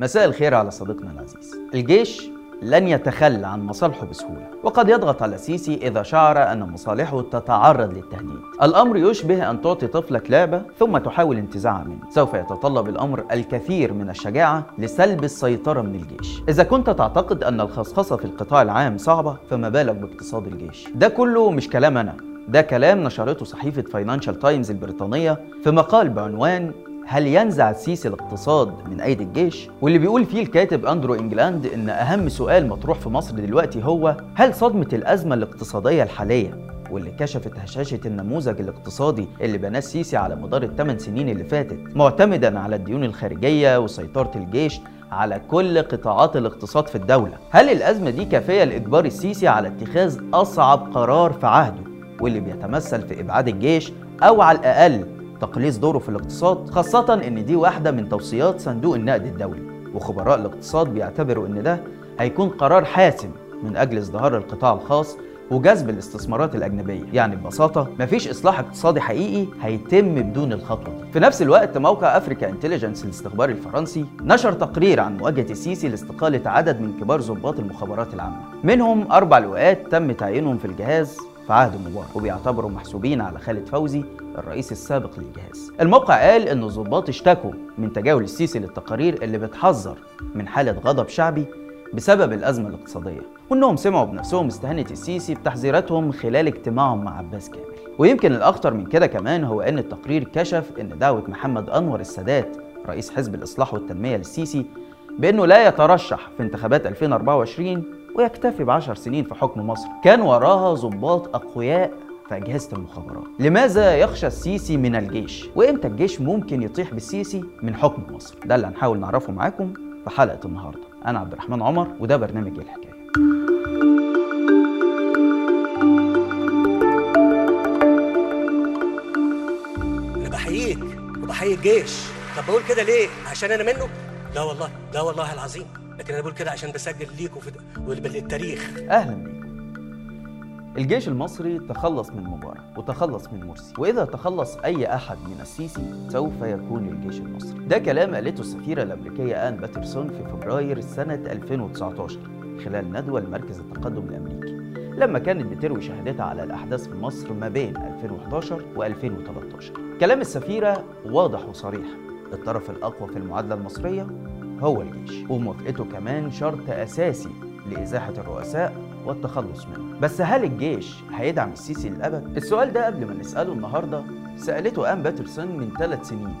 مساء الخير على صديقنا العزيز. الجيش لن يتخلى عن مصالحه بسهولة وقد يضغط على السيسي إذا شعر أن مصالحه تتعرض للتهديد. الأمر يشبه أن تعطي طفلك لعبة ثم تحاول انتزاعها منه. سوف يتطلب الأمر الكثير من الشجاعة لسلب السيطرة من الجيش. إذا كنت تعتقد أن الخصخصة في القطاع العام صعبة فما بالك باقتصاد الجيش؟ ده كله مش كلام أنا. ده كلام نشرته صحيفة Financial Times البريطانية في مقال بعنوان هل ينزع السيسي الاقتصاد من أيدي الجيش؟ واللي بيقول فيه الكاتب أندرو إنجلاند إن أهم سؤال مطروح في مصر دلوقتي هو هل صدمة الأزمة الاقتصادية الحالية واللي كشفت هشاشة النموذج الاقتصادي اللي بناه السيسي على مدار الثمان سنين اللي فاتت معتمدا على الديون الخارجية وسيطرة الجيش على كل قطاعات الاقتصاد في الدولة هل الأزمة دي كافية لإجبار السيسي على اتخاذ أصعب قرار في عهده واللي بيتمثل في إبعاد الجيش أو على الأقل تقليص دوره في الاقتصاد خاصة إن دي واحدة من توصيات صندوق النقد الدولي. وخبراء الاقتصاد بيعتبروا إن ده هيكون قرار حاسم من أجل ازدهار القطاع الخاص وجذب الاستثمارات الأجنبية. يعني ببساطة مفيش إصلاح اقتصادي حقيقي هيتم بدون الخطوة دي. في نفس الوقت موقع أفريكا انتليجنس الاستخباري الفرنسي نشر تقرير عن مواجهة السيسي لاستقالة عدد من كبار ضباط المخابرات العامة. منهم أربع لواءات تم تعيينهم في الجهاز في عهد مبارك وبيعتبروا محسوبين على خالد فوزي الرئيس السابق للجهاز. الموقع قال إن الضباط اشتكوا من تجاهل السيسي للتقارير اللي بتحذر من حالة غضب شعبي بسبب الأزمة الاقتصادية، وإنهم سمعوا بنفسهم استهانه السيسي بتحذيراتهم خلال اجتماعهم مع عباس كامل. ويمكن الأخطر من كده كمان هو إن التقرير كشف إن دعوة محمد أنور السادات رئيس حزب الإصلاح والتنمية للسيسي بإنه لا يترشح في انتخابات 2024 ويكتفي بعشر سنين في حكم مصر. كان وراها ضباط أقوياء في أجهزة المخابرات. لماذا يخشى السيسي من الجيش؟ وإمتى الجيش ممكن يطيح بالسيسي من حكم مصر؟ ده اللي هنحاول نعرفه معاكم في حلقة النهاردة. أنا عبد الرحمن عمر وده برنامج الحكاية. أنا بحييك وبحيي الجيش. طب بقول كده ليه؟ عشان أنا منه؟ لا والله لا والله العظيم. لكن أنا بقول كده عشان بسجل ليكوا في والتاريخ أهلا بيكم الجيش المصري تخلص من مبارك وتخلص من مرسي وإذا تخلص أي أحد من السيسي سوف يكون للجيش المصري. ده كلام قالته السفيرة الأمريكية آن باترسون في فبراير سنة 2019 خلال ندوة لمركز التقدم الأمريكي لما كانت بتروي شهادتها على الأحداث في مصر ما بين 2011 و2013 كلام السفيرة واضح وصريح. الطرف الأقوى في المعادلة المصرية هو الجيش وموافقته كمان شرط أساسي لإزاحة الرؤساء والتخلص منه. بس هل الجيش هيدعم السيسي للأبد؟ السؤال ده قبل ما نسأله النهاردة سألته آن باترسون من ثلاث سنين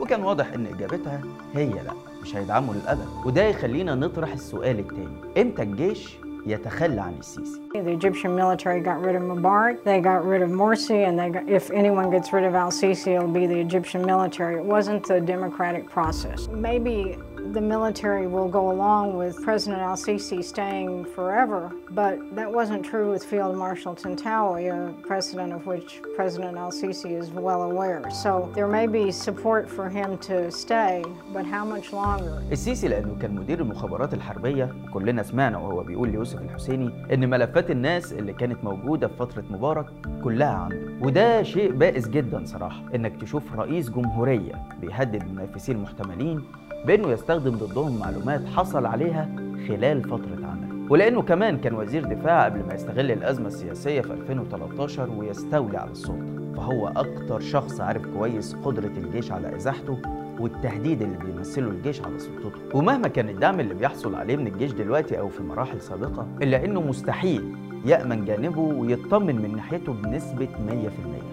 وكان واضح إن إجابتها هي لأ مش هيدعمه للأبد. وده يخلينا نطرح السؤال التاني. إمتى الجيش يتخلى عن السيسي؟ The Egyptian military got rid of Mubarak, they got rid of Morsi, and they got, if anyone gets rid of Al Sisi, it'll be the Egyptian military. It wasn't the democratic process. Maybe the military will go along with President Al Sisi staying forever, but that wasn't true with Field Marshal Tantawi, a precedent of which President Al Sisi is well aware. So there may be support for him to stay, but how much longer? السيسي لانه كان مدير المخابرات الحربيه وكلنا سمعنا وهو بيقول ليوسف الحسيني إن ملفات الناس اللي كانت موجودة في فترة مبارك كلها عنده. وده شيء بائس جدا صراحة إنك تشوف رئيس جمهورية بيهدد منافسيه المحتملين بإنه يستخدم ضدهم معلومات حصل عليها خلال فترة عمله ولأنه كمان كان وزير دفاع قبل ما يستغل الأزمة السياسية في 2013 ويستولي على السلطة. فهو أكتر شخص عارف كويس قدرة الجيش على إزاحته والتهديد اللي بيمثله الجيش على سلطته. ومهما كان الدعم اللي بيحصل عليه من الجيش دلوقتي أو في مراحل سابقة إلا إنه مستحيل يأمن جانبه ويطمن من ناحيته بنسبة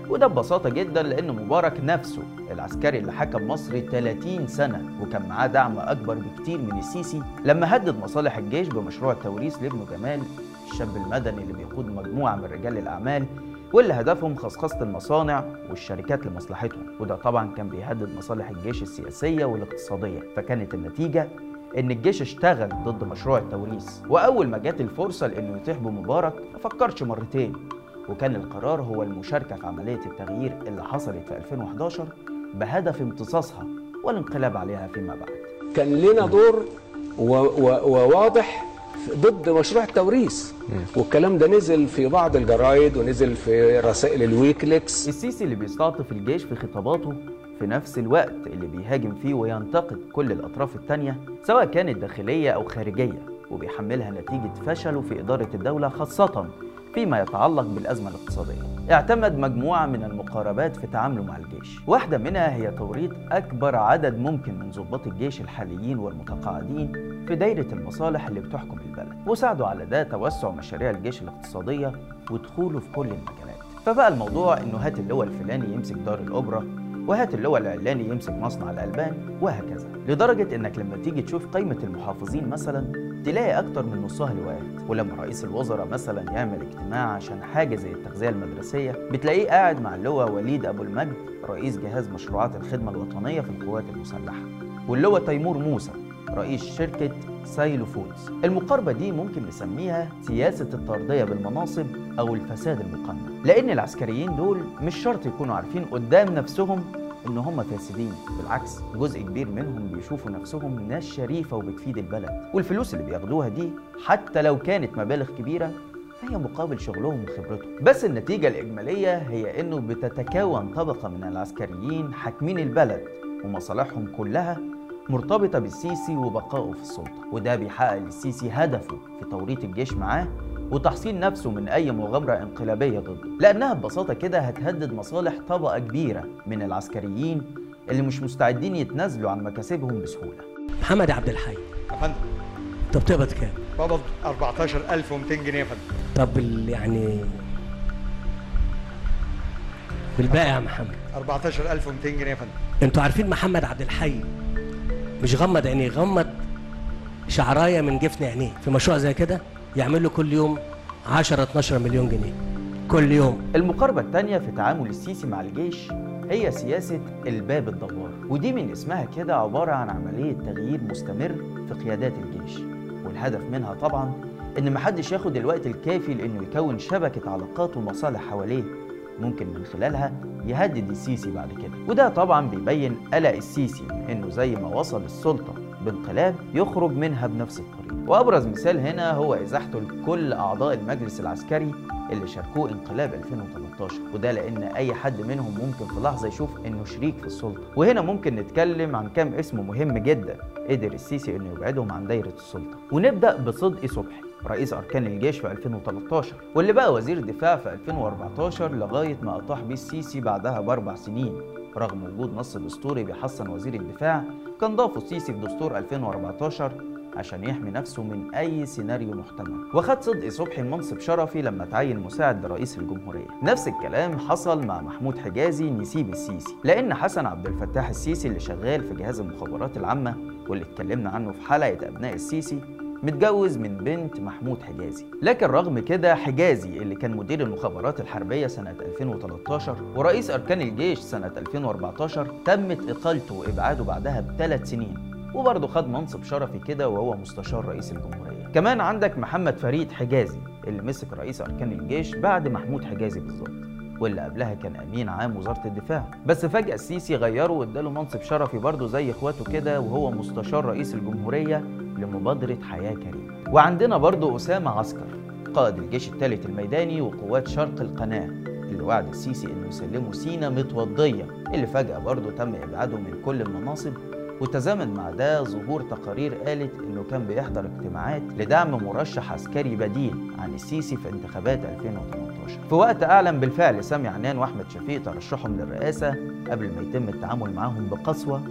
100% وده ببساطة جدا لأن مبارك نفسه العسكري اللي حكم مصر 30 سنة وكان معاه دعم أكبر بكتير من السيسي لما هدد مصالح الجيش بمشروع التوريث لابنه جمال الشاب المدني اللي بيقود مجموعة من رجال الأعمال واللي هدفهم خصخصة المصانع والشركات لمصلحتهم. وده طبعا كان بيهدد مصالح الجيش السياسية والاقتصادية. فكانت النتيجة إن الجيش اشتغل ضد مشروع التوريث. وأول ما جات الفرصة لإنه يطيح بمبارك ما فكرش مرتين. وكان القرار هو المشاركة في عملية التغيير اللي حصلت في 2011 بهدف امتصاصها والانقلاب عليها فيما بعد. كان لنا دور وواضح ضد مشروع التوريث. والكلام ده نزل في بعض الجرايد ونزل في رسائل الويكليكس. السيسي اللي بيستعطف الجيش في خطاباته في نفس الوقت اللي بيهاجم فيه وينتقد كل الأطراف التانية سواء كانت داخلية أو خارجية وبيحملها نتيجة فشله في إدارة الدولة خاصة فيما يتعلق بالأزمة الاقتصادية. اعتمد مجموعة من المقاربات في تعامله مع الجيش. واحدة منها هي توريط أكبر عدد ممكن من ضباط الجيش الحاليين والمتقاعدين في دايرة المصالح اللي بتحكم البلد وساعدوا على ده توسع مشاريع الجيش الاقتصادية ودخوله في كل المجالات. فبقى الموضوع إنه هات اللواء الفلاني يمسك دار الاوبرا وهات اللواء العلاني يمسك مصنع الألبان وهكذا. لدرجة إنك لما تيجي تشوف قائمه المحافظين مثلا تلاقي أكتر من نصها لواءات ولما رئيس الوزراء مثلا يعمل اجتماع عشان حاجة زي التغذية المدرسية بتلاقيه قاعد مع اللواء وليد أبو المجد رئيس جهاز مشروعات الخدمة الوطنية في القوات المسلحة واللواء تيمور موسى. رئيس شركة Silo Foods المقاربة دي ممكن نسميها سياسة الترضية بالمناصب أو الفساد المقنن لأن العسكريين دول مش شرط يكونوا عارفين قدام نفسهم إن هم فاسدين بالعكس جزء كبير منهم بيشوفوا نفسهم ناس شريفة وبتفيد البلد. والفلوس اللي بياخدوها دي حتى لو كانت مبالغ كبيرة فهي مقابل شغلهم وخبرتهم. بس النتيجة الإجمالية هي إنه بتتكون طبقة من العسكريين حاكمين البلد ومصالحهم كلها مرتبطة بالسيسي وبقائه في السلطة وده بيحقق للسيسي هدفه في توريط الجيش معاه وتحصين نفسه من أي مغامرة انقلابية ضده لأنها ببساطة كده هتهدد مصالح طبقة كبيرة من العسكريين اللي مش مستعدين يتنازلوا عن مكاسبهم بسهولة. محمد عبد الحي. يا فندم. انت بتقبض كام؟ بقبض 14200 جنيه يا فندم. طب ال- يعني بالباقي يا محمد؟ 14200 جنيه يا فندم. أنتوا عارفين محمد عبد الحي مش غمض عينيه غمض شعراية من جفن عينيه. في مشروع زي كده يعمل له كل يوم 10 12 مليون جنيه. كل يوم. المقاربة التانية في تعامل السيسي مع الجيش هي سياسة الباب الدوار ودي من اسمها كده عبارة عن عملية تغيير مستمر في قيادات الجيش. والهدف منها طبعا إن محدش ياخد الوقت الكافي لإنه يكون شبكة علاقات ومصالح حواليه. ممكن من خلالها يهدد السيسي بعد كده. وده طبعا بيبين قلق السيسي من إنه زي ما وصل السلطة بانقلاب يخرج منها بنفس الطريقة. وأبرز مثال هنا هو إزاحته لكل أعضاء المجلس العسكري اللي شاركوه انقلاب 2013 وده لأن أي حد منهم ممكن في لحظة يشوف إنه شريك في السلطة. وهنا ممكن نتكلم عن كام اسم مهم جدا قدر السيسي إنه يبعدهم عن دايرة السلطة. ونبدأ بصدقي صبحي. رئيس أركان الجيش في 2013 واللي بقى وزير الدفاع في 2014 لغاية ما أطاح بيه السيسي بعدها بأربع سنين. رغم وجود نص دستوري بيحصن وزير الدفاع كان ضافه السيسي في دستور 2014 عشان يحمي نفسه من أي سيناريو محتمل. وخد صدقي صبحي منصب شرفي لما تعين مساعد لرئيس الجمهورية. نفس الكلام حصل مع محمود حجازي نسيب السيسي. لأن حسن عبد الفتاح السيسي اللي شغال في جهاز المخابرات العامة واللي اتكلمنا عنه في حلقة أبناء السيسي متجوز من بنت محمود حجازي. لكن رغم كده حجازي اللي كان مدير المخابرات الحربية سنة 2013 ورئيس أركان الجيش سنة 2014 تمت إقالته وإبعاده بعدها بثلاث سنين. وبرضه خد منصب شرفي كده وهو مستشار رئيس الجمهورية. كمان عندك محمد فريد حجازي اللي مسك رئيس أركان الجيش بعد محمود حجازي بالظبط واللي قبلها كان أمين عام وزارة الدفاع. بس فجأة السيسي غيره واداله منصب شرفي برضه زي إخواته كده وهو مستشار رئيس الجمهورية. لمبادرة حياة كريمه وعندنا برضه أسامة عسكر قائد الجيش الثالث الميداني وقوات شرق القناة اللي وعد السيسي إنه يسلمه سينا متوضية اللي فجأة برضه تم إبعاده من كل المناصب. وتزامن مع ده ظهور تقارير قالت إنه كان بيحضر اجتماعات لدعم مرشح عسكري بديل عن السيسي في انتخابات 2018 في وقت أعلن بالفعل سامي عنان وأحمد شفيق ترشحهم للرئاسة قبل ما يتم التعامل معاهم بقسوة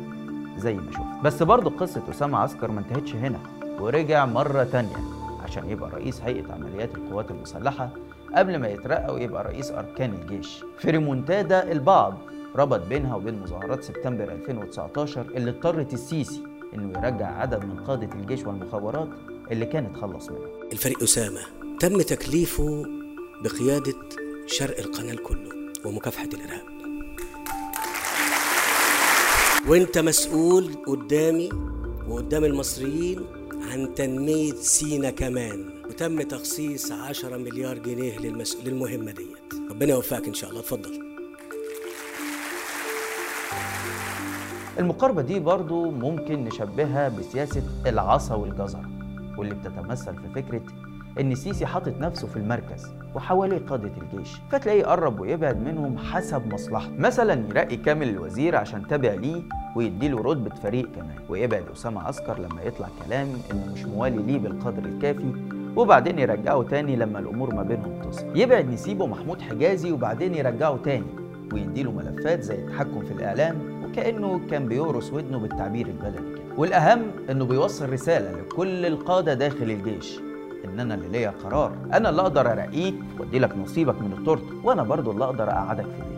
زي ما شفت. بس برضه قصة أسامة عسكر ما انتهتش هنا ورجع مرة تانية عشان يبقى رئيس هيئة عمليات القوات المسلحة قبل ما يترقى ويبقى رئيس أركان الجيش. في ريمونتادا البعض ربط بينها وبين مظاهرات سبتمبر 2019 اللي اضطرت السيسي إنه يرجع عدد من قادة الجيش والمخابرات اللي كان اتخلص منهم الفريق أسامة تم تكليفه بقيادة شرق القناة كله ومكافحة الإرهاب. وانت مسؤول قدامي وقدام المصريين عن تنمية سينا كمان. وتم تخصيص 10 مليار جنيه للمس... للمهمة ديت. ربنا يوفقك إن شاء الله. اتفضل. المقاربة دي برضو ممكن نشبهها بسياسة العصا والجزر واللي بتتمثل في فكرة إن السيسي حاطط نفسه في المركز وحواليه قادة الجيش فتلاقيه يقرب ويبعد منهم حسب مصلحته. مثلا يرقي كامل الوزير عشان تابع ليه ويديله رتبة فريق كمان. ويبعد أسامة عسكر لما يطلع كلام إنه مش موالي ليه بالقدر الكافي وبعدين يرجعه تاني لما الأمور ما بينهم تصل يبعد نسيبه محمود حجازي وبعدين يرجعه تاني ويديله ملفات زي التحكم في الإعلام وكأنه كان بيورث ودنه بالتعبير البلدي والأهم إنه بيوصل رسالة لكل القادة داخل الجيش. ان أنا اللي ليا قرار. أنا اللي أقدر ارقيك وأدي لك نصيبك من التورتة وأنا برضو اللي أقدر أقعدك في بيتك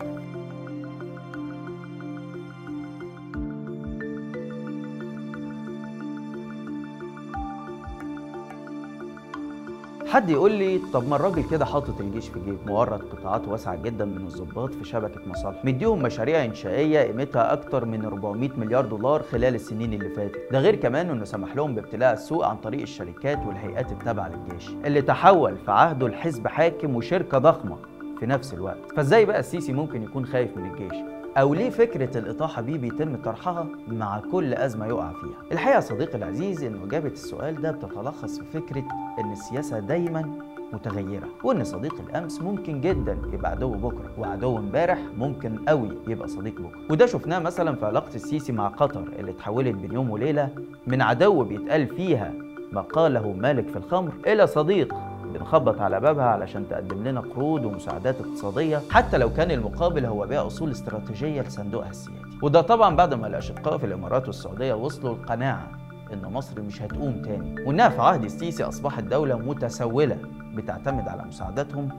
حد يقول لي طب ما الراجل كده حاطط الجيش في جيب مورد قطاعات واسعة جدا من الضباط في شبكة مصالح مديهم مشاريع إنشائية قيمتها أكتر من 400 مليار دولار خلال السنين اللي فاتت. ده غير كمان إنه سمح لهم بابتلاع السوق عن طريق الشركات والهيئات التابعة للجيش اللي تحول في عهده لحزب حاكم وشركة ضخمة في نفس الوقت. فإزاي بقى السيسي ممكن يكون خايف من الجيش؟ أو ليه فكرة الإطاحة بيه بيتم طرحها مع كل أزمة يقع فيها؟ الحقيقة صديقي العزيز إن إجابة السؤال ده بتتلخص في فكرة إن السياسة دايماً متغيرة وإن صديق الأمس ممكن جدا يبقى عدو بكرة وعدو امبارح ممكن قوي يبقى صديق بكرة وده شفناه مثلا في علاقة السيسي مع قطر اللي اتحولت بين يوم وليلة من عدو بيتقال فيها ما قاله مالك في الخمر إلى صديق بنخبط على بابها علشان تقدم لنا قروض ومساعدات اقتصادية حتى لو كان المقابل هو بيع أصول استراتيجية لصندوقها السيادي وده طبعا بعد ما الأشقاء في الإمارات والسعودية وصلوا القناعة إن مصر مش هتقوم تاني. وإنها في عهد السيسي أصبحت دولة متسولة بتعتمد على مساعداتهم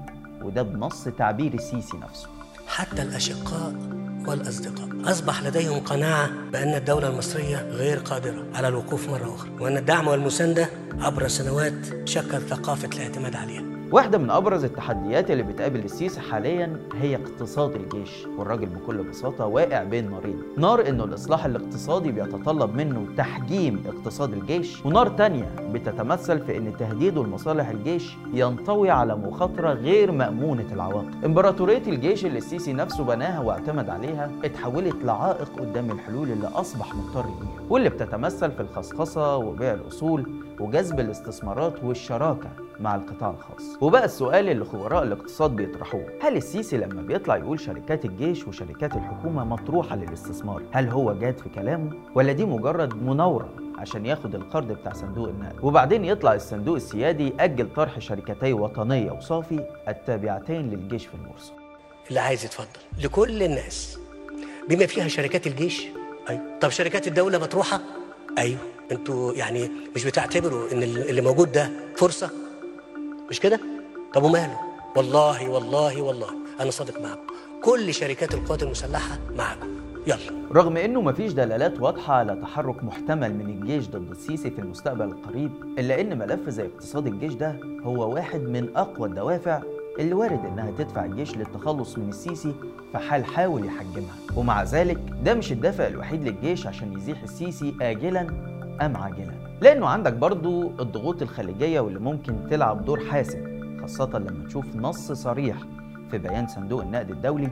وده بنص تعبير السيسي نفسه. حتى الأشقاء والأصدقاء. أصبح لديهم قناعة بأن الدولة المصرية غير قادرة على الوقوف مرة أخرى وأن الدعم والمساندة عبر السنوات شكل ثقافة الاعتماد عليها. واحدة من أبرز التحديات اللي بتقابل السيسي حاليا هي اقتصاد الجيش والراجل بكل بساطة واقع بين نارين. نار إنه الإصلاح الاقتصادي بيتطلب منه تحجيم اقتصاد الجيش ونار تانية بتتمثل في إن تهديده لمصالح الجيش ينطوي على مخاطرة غير مأمونة العواقب. إمبراطورية الجيش اللي السيسي نفسه بناها واعتمد عليها اتحولت لعائق قدام الحلول اللي أصبح مضطر ليها واللي بتتمثل في الخصخصة وبيع الأصول وجذب الاستثمارات والشراكة. مع القطاع الخاص. وبقى السؤال اللي خبراء الاقتصاد بيطرحوه. هل السيسي لما بيطلع يقول شركات الجيش وشركات الحكومة مطروحة للاستثمار هل هو جاد في كلامه؟ ولا دي مجرد مناورة عشان ياخد القرض بتاع صندوق النقد وبعدين يطلع الصندوق السيادي يأجل طرح شركتي وطنية وصافي التابعتين للجيش في البورصة اللي عايز يتفضل لكل الناس. بما فيها شركات الجيش. أيوة. طب شركات الدولة مطروحة؟ أيوة. أنتوا يعني مش بتعتبروا إن اللي موجود ده فرصة؟ مش كده؟ طب وماله؟ والله والله والله. أنا صادق معكم كل شركات القوات المسلحة معكم يلا. رغم إنه مفيش دلالات واضحة على تحرك محتمل من الجيش ضد السيسي في المستقبل القريب إلا إن ملف زي اقتصاد الجيش ده هو واحد من أقوى الدوافع اللي وارد إنها تدفع الجيش للتخلص من السيسي في حال حاول يحجمها. ومع ذلك ده مش الدافع الوحيد للجيش عشان يزيح السيسي اجلا أم عاجلا. لأنه عندك برضو الضغوط الخليجية واللي ممكن تلعب دور حاسم خاصة لما تشوف نص صريح في بيان صندوق النقد الدولي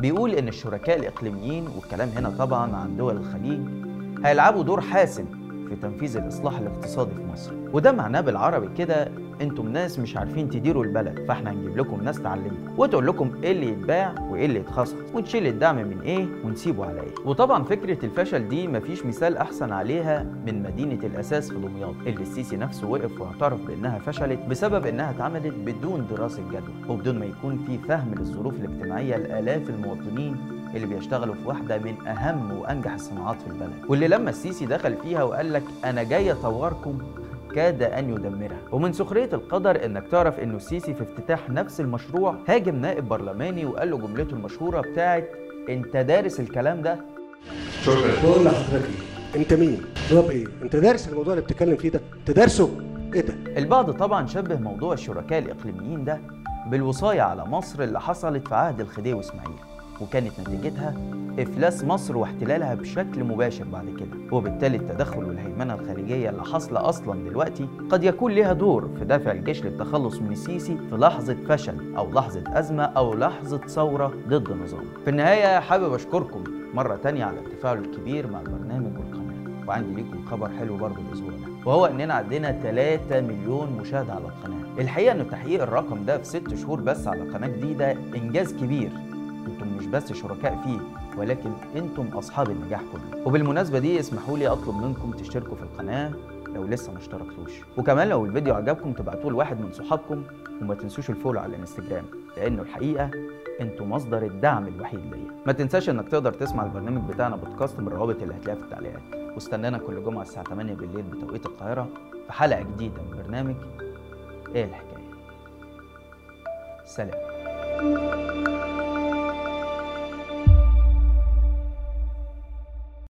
بيقول إن الشركاء الإقليميين والكلام هنا طبعا عن دول الخليج هيلعبوا دور حاسم في تنفيذ الإصلاح الاقتصادي في مصر. وده معناه بالعربي كده أنتم ناس مش عارفين تديروا البلد فاحنا هنجيب لكم ناس تعلمكم وتقول لكم إيه اللي يتباع وإيه اللي يتخصص ونشيل الدعم من إيه ونسيبه على إيه. وطبعا فكرة الفشل دي مفيش مثال أحسن عليها من مدينة الأساس في دمياط اللي السيسي نفسه وقف واعترف بإنها فشلت بسبب إنها اتعملت بدون دراسة جدوى وبدون ما يكون في فهم للظروف الاجتماعية لآلاف المواطنين اللي بيشتغلوا في واحدة من أهم وأنجح الصناعات في البلد. واللي لما السيسي دخل فيها وقال لك أنا جاي أطوركم كاد أن يدمرها ومن سخرية القدر إنك تعرف إنه السيسي في افتتاح نفس المشروع هاجم نائب برلماني وقال له جملته المشهورة بتاعت أنت دارس الكلام ده؟ بقول لحضرتك إيه؟ أنت مين؟ جواب إيه؟ أنت دارس الموضوع اللي بتتكلم فيه ده؟ انت دارسه إيه ده؟ البعض طبعا شبه موضوع الشركاء الإقليميين ده بالوصاية على مصر اللي حصلت في عهد الخديوي إسماعيل. وكانت نتيجتها إفلاس مصر واحتلالها بشكل مباشر بعد كده. وبالتالي التدخل والهيمنة الخارجية اللي حاصلة أصلا دلوقتي قد يكون لها دور في دفع الجيش للتخلص من السيسي في لحظة فشل أو لحظة أزمة أو لحظة ثورة ضد نظام في النهاية حابب أشكركم مرة تانية على التفاعل الكبير مع البرنامج والقناة. وعندي ليكم خبر حلو برضه الأسبوع ده. وهو إننا عندنا 3 مليون مشاهدة على القناة. الحقيقة ان تحقيق الرقم ده في 6 شهور بس على قناة جديدة إنجاز كبير. مش بس شركاء فيه ولكن أنتم أصحاب النجاح كله. وبالمناسبة دي اسمحوا لي أطلب منكم تشتركوا في القناة لو لسه ما اشتركتوش. وكمان لو الفيديو عجبكم تبعتوه لواحد من صحابكم وما تنسوش الفولو على الانستجرام لأنه الحقيقة أنتوا مصدر الدعم الوحيد ليا. ما تنساش إنك تقدر تسمع البرنامج بتاعنا بودكاست من الروابط اللي هتلاقيها في التعليقات. واستنانا كل جمعة الساعة 8 بالليل بتوقيت القاهرة في حلقة جديدة من برنامج إيه الحكاية؟ سلام.